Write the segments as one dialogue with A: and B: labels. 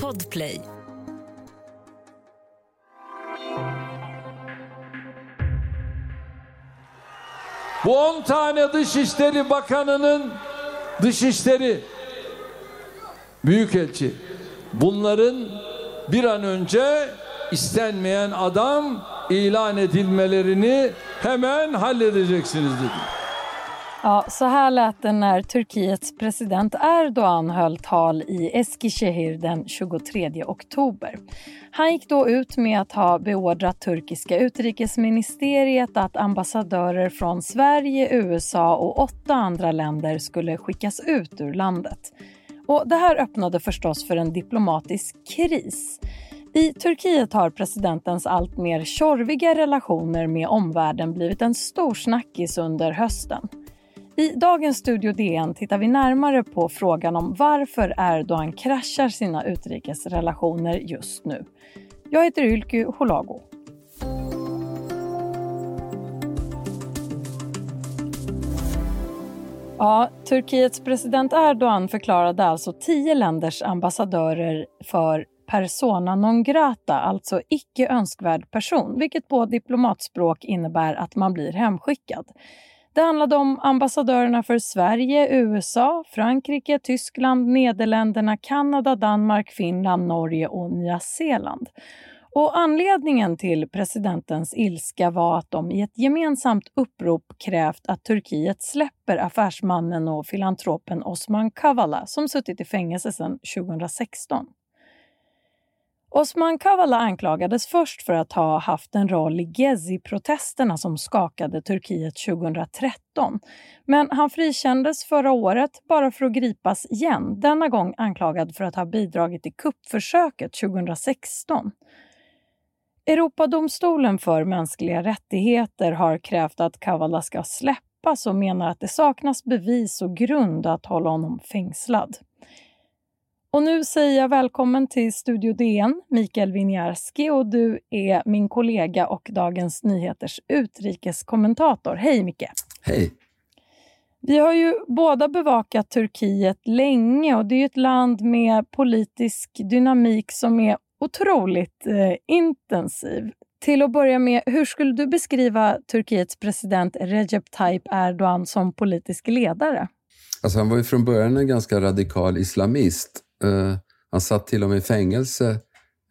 A: Podplay.
B: Bu 10 tane Dışişleri Bakanı'nın dışişleri büyükelçi bunların bir an önce istenmeyen adam ilan edilmelerini hemen halledeceksiniz dedi.
C: Ja, så här lät det när Turkiets president Erdogan höll tal i Eskişehir den 23 oktober. Han gick då ut med att ha beordrat turkiska utrikesministeriet att ambassadörer från Sverige, USA och åtta andra länder skulle skickas ut ur landet. Och det här öppnade förstås för en diplomatisk kris. I Turkiet har presidentens allt mer tjorviga relationer med omvärlden blivit en stor snackis under hösten. I dagens Studio DN tittar vi närmare på frågan om varför Erdogan kraschar sina utrikesrelationer just nu. Jag heter Ylky Holago. Ja, Turkiets president Erdogan förklarade alltså tio länders ambassadörer för persona non grata, alltså icke önskvärd person, vilket på diplomatspråk innebär att man blir hemskickad. Det handlade om ambassadörerna för Sverige, USA, Frankrike, Tyskland, Nederländerna, Kanada, Danmark, Finland, Norge och Nya Zeeland. Och anledningen till presidentens ilska var att de i ett gemensamt upprop krävt att Turkiet släpper affärsmannen och filantropen Osman Kavala som suttit i fängelse sedan 2016. Osman Kavala anklagades först för att ha haft en roll i Gezi-protesterna som skakade Turkiet 2013. Men han frikändes förra året bara för att gripas igen, denna gång anklagad för att ha bidragit till kuppförsöket 2016. Europadomstolen för mänskliga rättigheter har krävt att Kavala ska släppas och menar att det saknas bevis och grund att hålla honom fängslad. Och nu säger jag välkommen till Studio DN, Mikael Winiarski och du är min kollega och Dagens Nyheters utrikeskommentator. Hej Micke!
D: Hej!
C: Vi har ju båda bevakat Turkiet länge och det är ett land med politisk dynamik som är otroligt eh, intensiv. Till att börja med, hur skulle du beskriva Turkiets president Recep Tayyip Erdogan som politisk ledare?
D: Alltså han var ju från början en ganska radikal islamist. Eh, han satt till och med i fängelse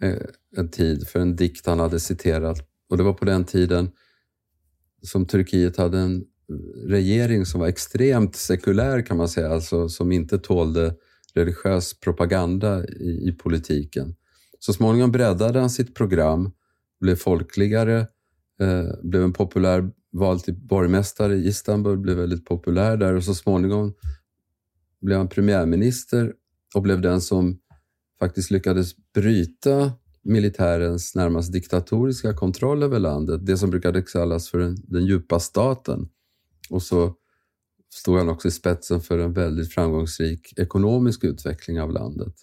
D: eh, en tid för en dikt han hade citerat. Och det var på den tiden som Turkiet hade en eh, regering som var extremt sekulär kan man säga, alltså som inte tålde religiös propaganda i, i politiken. Så småningom breddade han sitt program, blev folkligare, eh, blev en populär vald till borgmästare i Istanbul, blev väldigt populär där och så småningom blev han premiärminister och blev den som faktiskt lyckades bryta militärens närmast diktatoriska kontroll över landet, det som brukade kallas för den, den djupa staten. Och så stod han också i spetsen för en väldigt framgångsrik ekonomisk utveckling av landet.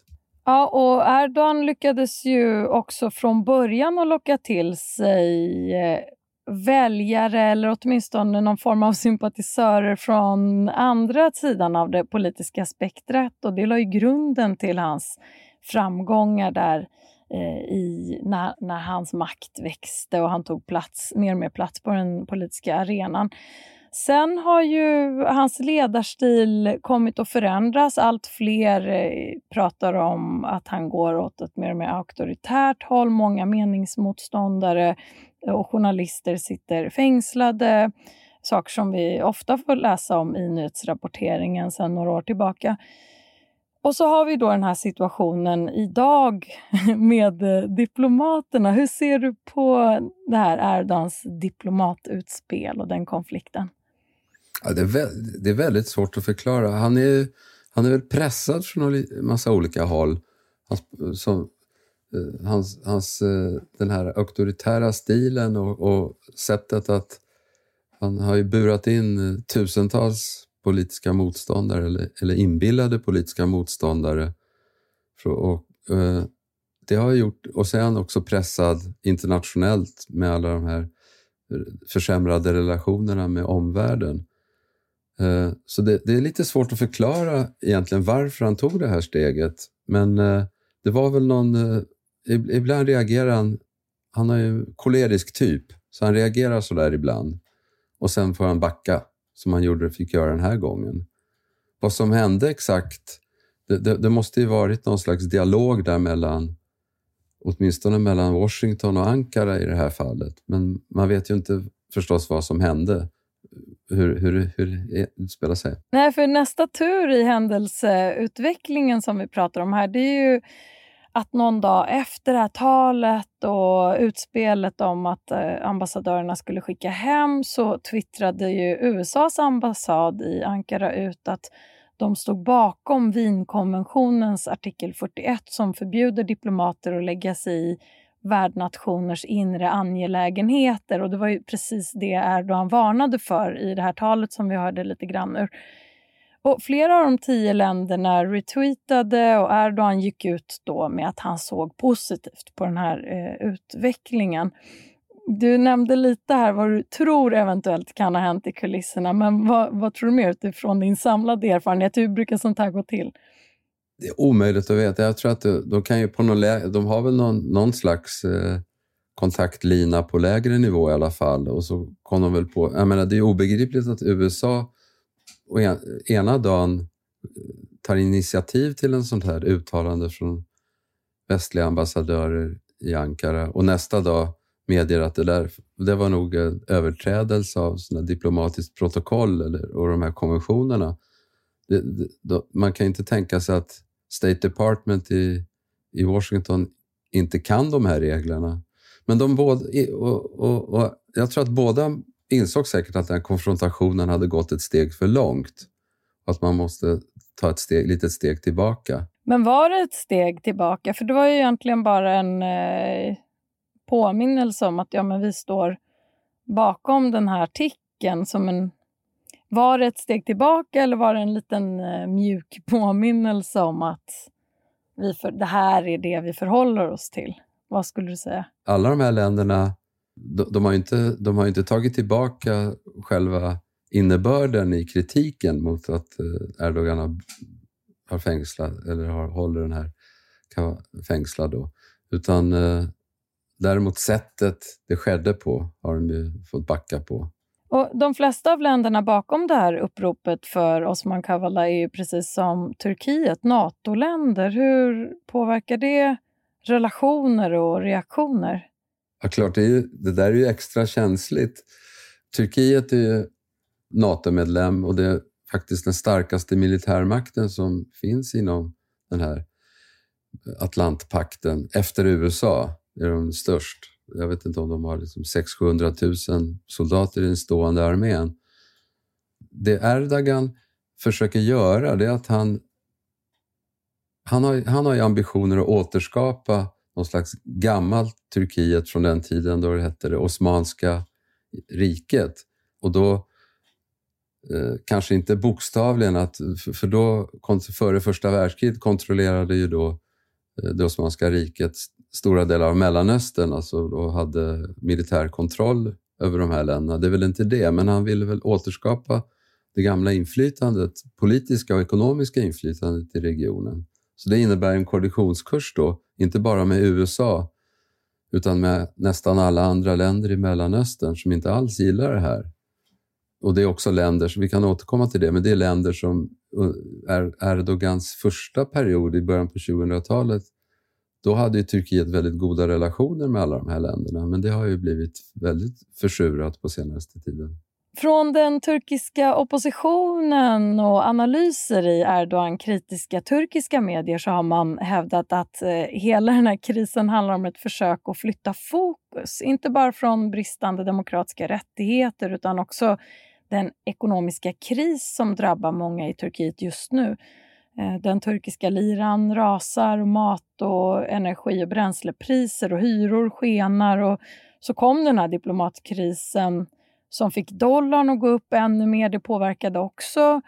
C: Ja, och Erdogan lyckades ju också från början att locka till sig eh, väljare eller åtminstone någon form av sympatisörer från andra sidan av det politiska spektrat och det la ju grunden till hans framgångar där eh, i, när, när hans makt växte och han tog plats, mer och mer plats på den politiska arenan. Sen har ju hans ledarstil kommit att förändras. Allt fler eh, pratar om att han går åt ett mer och mer auktoritärt håll. Många meningsmotståndare och journalister sitter fängslade. Saker som vi ofta får läsa om i nyhetsrapporteringen sedan några år tillbaka. Och så har vi då den här situationen idag med eh, diplomaterna. Hur ser du på det här Erdogans diplomatutspel och den konflikten?
D: Ja, det, är väldigt, det är väldigt svårt att förklara. Han är, han är väl pressad från en massa olika håll. Han, eh, som, Eh, hans, hans, eh, den här auktoritära stilen och, och, sättet att... Han har ju burat in eh, tusentals politiska motståndare eller, eller inbillade politiska motståndare. Och, och, det har gjort, och så är han också pressad internationellt med alla de här försämrade relationerna med omvärlden. Så det, det, är lite svårt att förklara egentligen varför han tog det här steget. men det var väl någon... Ibland reagerar han... Han är ju kolerisk typ, så han reagerar så där ibland. Och sen får han backa, som han gjorde, fick göra den här gången. Vad som hände exakt, det, det, det måste ju varit någon slags dialog där mellan åtminstone mellan Washington och Ankara i det här fallet. Men man vet ju inte förstås vad som hände hur, hur, hur det utspelar sig.
C: Nej, för nästa tur i händelseutvecklingen som vi pratar om här, det är ju att någon dag efter det här talet och utspelet om att eh, ambassadörerna skulle skicka hem så twittrade ju USAs ambassad i Ankara ut att de stod bakom Wienkonventionens artikel 41 som förbjuder diplomater att lägga sig i värdnationers inre angelägenheter. Och det var ju precis det Erdogan varnade för i det här talet som vi hörde lite grann ur. Och flera av de tio länderna retweetade och Erdogan gick ut då med att han såg positivt på den här eh, utvecklingen. Du nämnde lite här vad du tror eventuellt kan ha hänt i kulisserna, men vad, vad tror du mer utifrån din samlade erfarenhet? Hur brukar sånt här gå till?
D: Det är omöjligt att veta. Jag tror att de, kan ju på någon de har väl någon, någon slags eh, kontaktlina på lägre nivå i alla fall. Och så kom de väl på... Jag menar, det är obegripligt att USA en, ena dagen eh, tar initiativ till en sånt här uttalande från västliga ambassadörer i Ankara och nästa dag medger att det där det var nog en överträdelse av såna diplomatiskt protokoll eller, och de här konventionerna. Det, det, man kan inte tänka sig att State Department i, i Washington inte kan de här reglerna. Men de båda, och, och, och jag tror att båda insåg säkert att den konfrontationen hade gått ett steg för långt. Att man måste ta ett steg, litet steg tillbaka.
C: Men var det ett steg tillbaka? För det var ju egentligen bara en eh, påminnelse om att ja, men vi står bakom den här artikeln som en var det ett steg tillbaka eller var det en liten eh, mjuk påminnelse om att vi för, det här är det vi förhåller oss till? Vad skulle du säga?
D: Alla de här länderna de, de har inte, de har inte tagit tillbaka själva innebörden i kritiken mot att eh, Erdogan har, har fängslat, eller har, håller den här fängslad då. Utan eh, däremot sättet det skedde på har de ju fått backa på.
C: Och De flesta av länderna bakom det här uppropet för Osman Kavala är ju precis som Turkiet, NATO-länder. Hur påverkar det relationer och reaktioner?
D: Ja, klart, det, är ju, det där är ju extra känsligt. Turkiet är ju NATO-medlem och det är faktiskt den starkaste militärmakten som finns inom den här Atlantpakten. Efter USA är de störst. Jag vet inte om de har liksom 600 000 soldater i den stående armén. Det Erdogan försöker göra det är att han, han, har, han har ambitioner att återskapa någon slags gammalt Turkiet från den tiden då det hette det Osmanska riket. Och då eh, kanske inte bokstavligen, att, för då, före första världskriget kontrollerade ju då eh, det Osmanska riket stora delar av Mellanöstern, alltså och hade militär kontroll över de här länderna. Det är väl inte det, men han ville väl återskapa det gamla inflytandet, politiska och ekonomiska inflytandet i regionen. Så det innebär en kollisionskurs då, inte bara med USA utan med nästan alla andra länder i Mellanöstern som inte alls gillar det här. Och det är också länder, så vi kan återkomma till det, men det är länder som eh, är Erdogans första period i början på 2000-talet. Då hade ju Turkiet väldigt goda relationer med alla de här länderna, men det har ju blivit väldigt försurat på senaste tiden.
C: Från den turkiska oppositionen och analyser i Erdogan-kritiska turkiska medier så har man hävdat att eh, hela den här krisen handlar om ett försök att flytta fokus. Inte bara från bristande demokratiska rättigheter utan också den ekonomiska kris som drabbar många i Turkiet just nu. Eh, den turkiska liran rasar och mat och energi och bränslepriser och hyror skenar och så kom den här diplomatkrisen som fick dollarn att gå upp ännu mer. Det påverkade också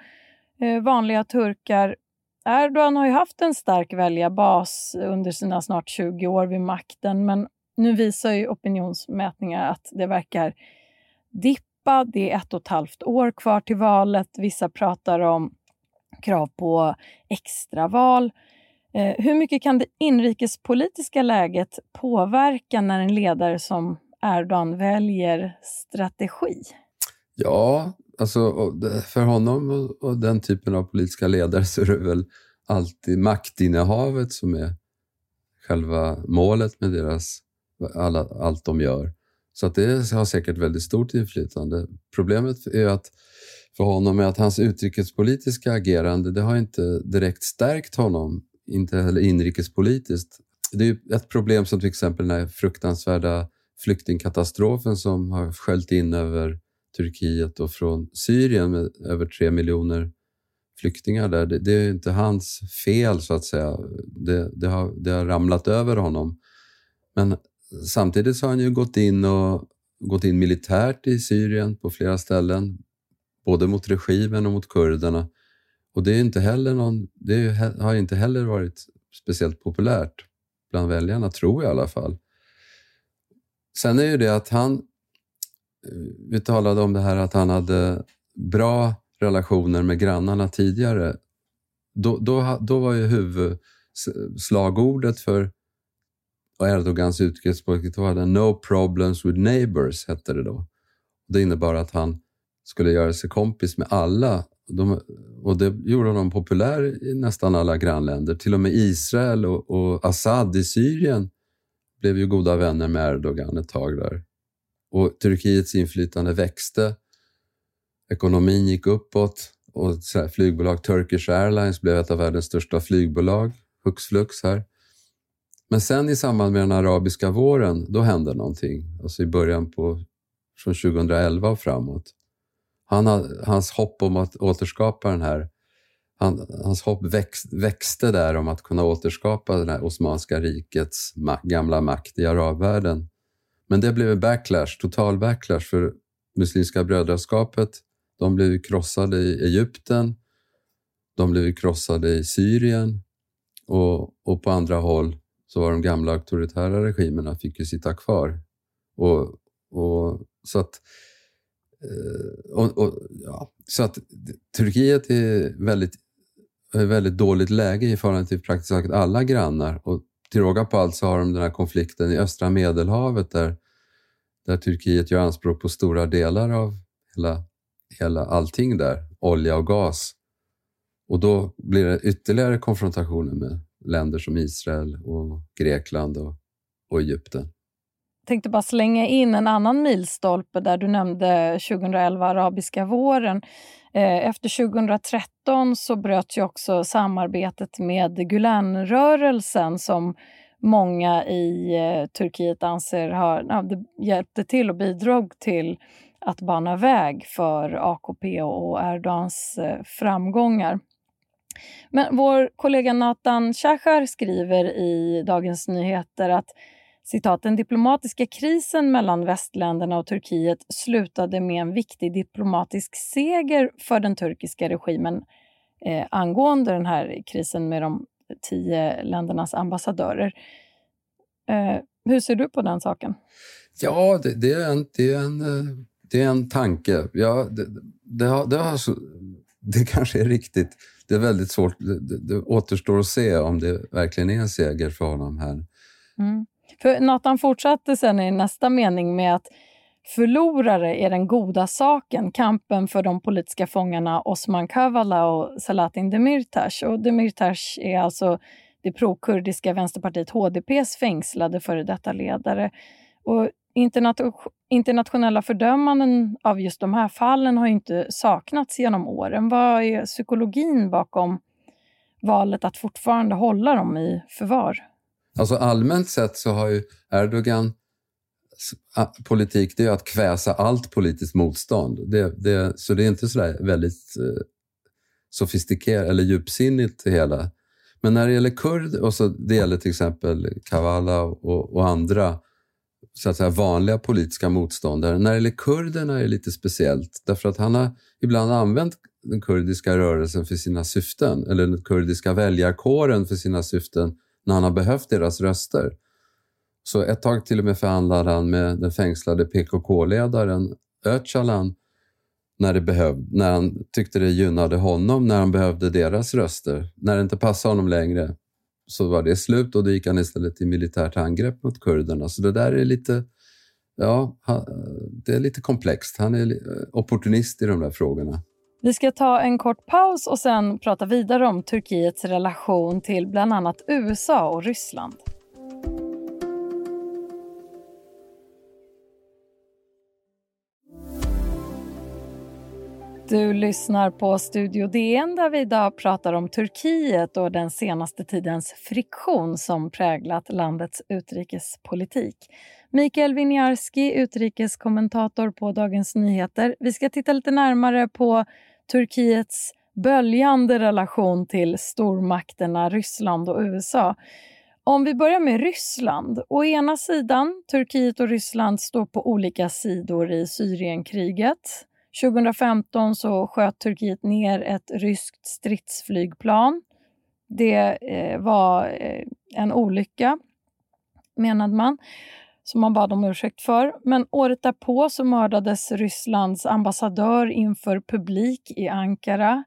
C: eh, vanliga turkar. Erdogan har ju haft en stark väljarbas under sina snart 20 år vid makten men nu visar ju opinionsmätningar att det verkar dippa. Det är ett och ett halvt år kvar till valet. Vissa pratar om krav på extraval. Eh, hur mycket kan det inrikespolitiska läget påverka när en ledare som Erdogan väljer strategi?
D: Ja, alltså för honom och den typen av politiska ledare så är det väl alltid maktinnehavet som är själva målet med deras, alla, allt de gör. Så att det har säkert väldigt stort inflytande. Problemet är att för honom är att hans utrikespolitiska agerande det har inte direkt stärkt honom, inte heller inrikespolitiskt. Det är ett problem som till exempel den här fruktansvärda flyktingkatastrofen som har sköljt in över Turkiet och från Syrien med över tre miljoner flyktingar där. Det, det, är inte hans fel så att säga. Det, det, har, det har ramlat över honom. Men samtidigt så har han ju gått in, och, gått in militärt i Syrien på flera ställen. Både mot regimen och mot kurderna. Och det, är inte heller någon, det har inte heller varit speciellt populärt bland väljarna, tror jag i alla fall. Sen är ju det att han... Eh, vi talade om det här att han hade bra relationer med grannarna tidigare. Då, då, då var ju huvudslagordet för Erdogans utrikespolitik var det “No problems with neighbors” hette det då. Det innebar att han skulle göra sig kompis med alla de, och det gjorde honom populär i nästan alla grannländer. Till och med Israel och, och Assad i Syrien blev ju goda vänner med Erdogan ett tag där. Och Turkiets inflytande växte. Ekonomin gick uppåt och flygbolag Turkish Airlines blev ett av världens största flygbolag, hux flux här. Men sen i samband med den arabiska våren, då hände någonting. Alltså i början på, från 2011 och framåt. Han, hans hopp om att återskapa den här han, hans hopp växt, växte där om att kunna återskapa det här Osmanska rikets ma gamla makt i arabvärlden. Men det blev en backlash, total backlash för Muslimska brödraskapet. De blev krossade i Egypten, de blev krossade i Syrien och, och på andra håll så var de gamla auktoritära regimerna fick ju sitta kvar. Och, och så att eh, och, och, ja, så att Turkiet är väldigt Eh, väldigt dåligt läge i förhållande till praktiskt taget alla grannar. Och till råga på allt så har de den här konflikten i östra Medelhavet där, där Turkiet gör anspråk på stora delar av hela, hela allting där, olja och gas. Och då blir det ytterligare konfrontationer med länder som Israel och Grekland och, och Egypten.
C: Jag tänkte bara slänga in en annan milstolpe där du nämnde 2011, arabiska våren. Eh, efter 2013 så bröt ju också samarbetet med Gülenrörelsen som många i eh, Turkiet anser har, ja, det hjälpte till och bidrog till att bana väg för AKP och Erdogans eh, framgångar. Men vår kollega Nathan Shahar skriver i Dagens Nyheter att citat, den diplomatiska krisen mellan västländerna och Turkiet slutade med en viktig diplomatisk seger för den turkiska regimen eh, angående den här krisen med de tio ländernas ambassadörer. Eh, hur ser du på den saken?
D: Ja, det, det, är, en, det, är, en, eh, det är en tanke. Ja, det, det, har, det, har, det kanske är riktigt. Det är väldigt svårt. Det, det, återstår att se om det verkligen är en seger för honom här.
C: Mm. För Nathan fortsatte sen i nästa mening med att förlorare är den goda saken, kampen för de politiska fångarna Osman Kavala och Selahattin Demirtas. Och Demirtas är alltså det prokurdiska vänsterpartiet HDPs fängslade före detta ledare. Och internationella fördömanden av just de här fallen har inte saknats genom åren. Vad är psykologin bakom valet att fortfarande hålla dem i förvar?
D: Alltså allmänt sett så har ju Erdogan politik det är att kväsa allt politiskt motstånd. Det, det, så det är inte så väldigt eh, sofistikerat eller djupsinnigt det hela. Men när det gäller kurd, och så det gäller till exempel Kavala och, och andra så att säga, vanliga politiska motståndare. När det gäller kurderna är det lite speciellt därför att han har ibland använt den kurdiska rörelsen för sina syften eller den kurdiska väljarkåren för sina syften när han har behövt deras röster. Så ett tag till och med förhandlade han med den fängslade PKK-ledaren Öcalan när, det behövde, när han tyckte det gynnade honom när han behövde deras röster. När det inte passade honom längre så var det slut och då gick han istället till militärt angrepp mot kurderna. Så det där är lite, ja, det är lite komplext. Han är opportunist i de där frågorna.
C: Vi ska ta en kort paus och sen prata vidare om Turkiets relation till bland annat USA och Ryssland. Du lyssnar på Studio DN där vi idag pratar om Turkiet och den senaste tidens friktion som präglat landets utrikespolitik. Mikael Winiarski, utrikeskommentator på Dagens Nyheter. Vi ska titta lite närmare på Turkiets böljande relation till stormakterna Ryssland och USA. Om vi börjar med Ryssland. Å ena sidan, Turkiet och Ryssland står på olika sidor i Syrienkriget. 2015 så sköt Turkiet ner ett ryskt stridsflygplan. Det eh, var eh, en olycka, menade man, som man bad om ursäkt för. Men året därpå så mördades Rysslands ambassadör inför publik i Ankara.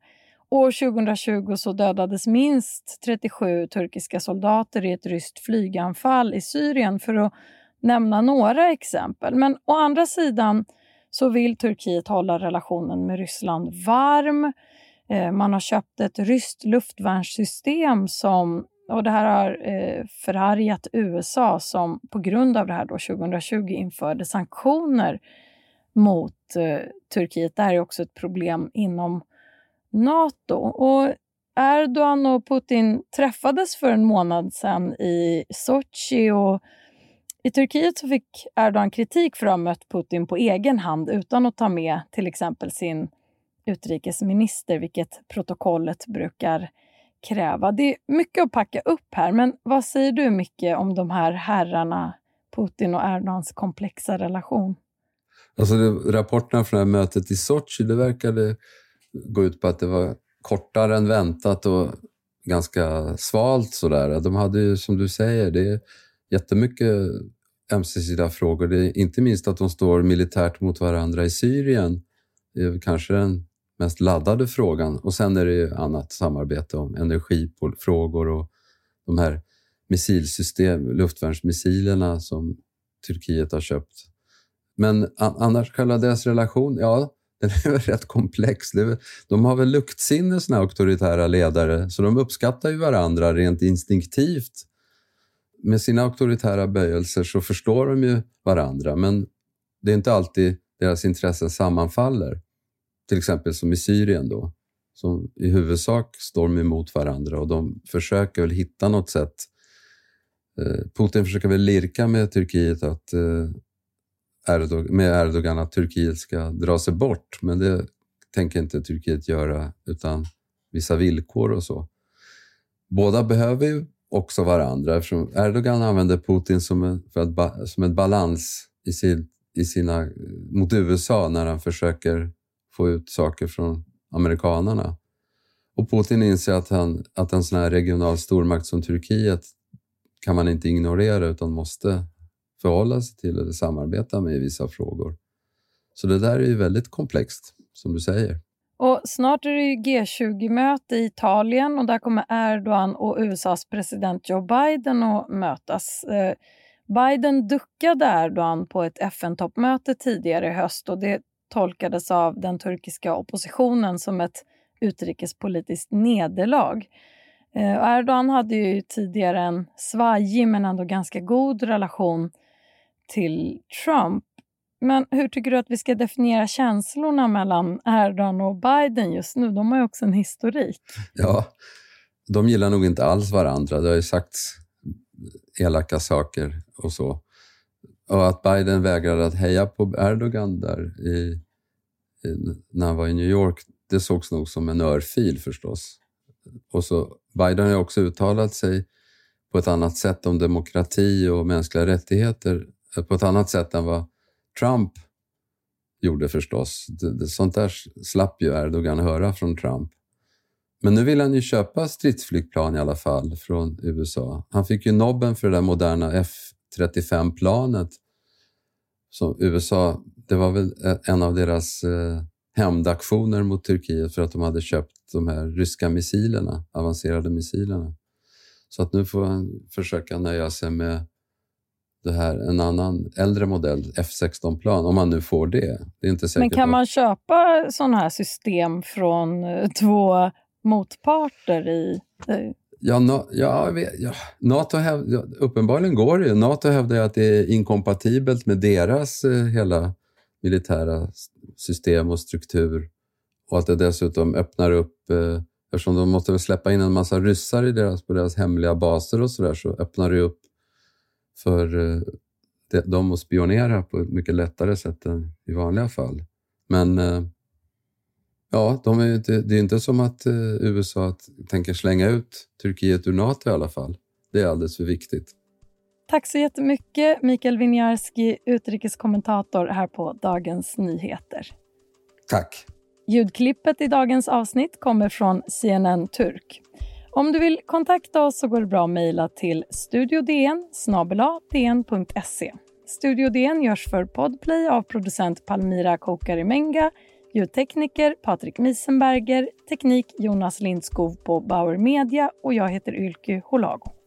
C: År 2020 så dödades minst 37 turkiska soldater i ett ryskt flyganfall i Syrien, för att nämna några exempel. Men å andra sidan så vill Turkiet hålla relationen med Ryssland varm. Eh, man har köpt ett ryskt luftvärnssystem som och det här har eh, förargat USA som på grund av det här då 2020 införde sanktioner mot eh, Turkiet. Det här är också ett problem inom Nato. Och Erdogan och Putin träffades för en månad sedan i Sochi och i Turkiet så fick Erdogan kritik för att ha mött Putin på egen hand utan att ta med till exempel sin utrikesminister, vilket protokollet brukar kräva. Det är mycket att packa upp här, men vad säger du Micke om de här herrarna, Putin och Erdogans komplexa relation?
D: Alltså det, rapporterna från det här mötet i Sochi, det verkade gå ut på att det var kortare än väntat och ganska svalt sådär. De hade ju, som du säger, det är jättemycket ömsesidiga frågor. Det är inte minst att de står militärt mot varandra i Syrien. Det är kanske den mest laddade frågan. Och sen är det ju annat samarbete om energifrågor och de här missilsystem, luftvärnsmissilerna som Turkiet har köpt. Men annars, själva deras relation, ja, den är rätt komplex. De har väl luktsinne, såna auktoritära ledare, så de uppskattar ju varandra rent instinktivt. Med sina auktoritära böjelser så förstår de ju varandra, men det är inte alltid deras intressen sammanfaller till exempel som i Syrien då, som i huvudsak står emot varandra och de försöker väl hitta något sätt. Eh, Putin försöker väl lirka med Turkiet att eh, Erdogan, med Erdogan att Turkiet ska dra sig bort, men det tänker inte Turkiet göra utan vissa villkor och så. Båda behöver ju också varandra eftersom Erdogan använder Putin som en, för att, som en balans i, sin, i sina, mot USA när han försöker få ut saker från amerikanarna. Och Putin inser att, han, att en sån här regional stormakt som Turkiet kan man inte ignorera utan måste förhålla sig till eller samarbeta med i vissa frågor. Så det där är ju väldigt komplext, som du säger.
C: Och Snart är det G20-möte i Italien och där kommer Erdogan och USAs president Joe Biden att mötas. Eh, Biden duckade Erdogan på ett FN-toppmöte tidigare i höst och det tolkades av den turkiska oppositionen som ett utrikespolitiskt nederlag. Eh, Erdogan hade ju tidigare en svajig men ändå ganska god relation till Trump. Men hur tycker du att vi ska definiera känslorna mellan Erdogan och Biden just nu? De har ju också en historik.
D: Ja, de gillar nog inte alls varandra. Det har ju sagts elaka saker och så. Och att Biden vägrade att heja på Erdogan där i, i, när han var i New York, det sågs nog som en örfil förstås. Och så, Biden har också uttalat sig på ett annat sätt om demokrati och mänskliga rättigheter, eh, på ett annat sätt än vad Trump gjorde förstås. Det, det, sånt där slapp ju Erdogan höra från Trump. Men nu vill han ju köpa stridsflygplan i alla fall från USA. Han fick ju nobben för det där moderna F F35-planet som USA, det var väl en av deras eh, hämndaktioner mot Turkiet för att de hade köpt de här ryska missilerna, avancerade missilerna. Så att nu får han försöka nöja sig med det här, en annan äldre modell, F16-plan, om man nu får det. Det är inte säkert
C: Men kan
D: att-
C: man köpa sådana här system från eh, två motparter i...
D: Ja, no, ja, jag vet, ja, NATO häv, ja, uppenbarligen går det ju. NATO hävdar ju att det är inkompatibelt med deras eh, hela militära system och struktur. Och att det dessutom öppnar upp, eh, eftersom de måste väl släppa in en massa ryssar i deras, på deras hemliga baser och sådär, så öppnar det ju upp för eh, de, dem att spionera på ett mycket lättare sätt än i vanliga fall. Men eh, Ja, de är inte, det är inte som att eh, USA att, tänker slänga ut Turkiet ur NATO i alla fall. Det är alldeles för viktigt.
C: Tack så jättemycket, Mikael Winiarski, utrikeskommentator här på Dagens Nyheter.
D: Tack!
C: Ljudklippet i dagens avsnitt kommer från CNN Turk. Om du vill kontakta oss så går det bra att mejla till studiodn dn.se. Studio DN görs för Podplay av producent Palmira Kokarimenga, ljudtekniker Patrik Misenberger, teknik Jonas Lindskov på Bauer Media och jag heter Ylke Holago.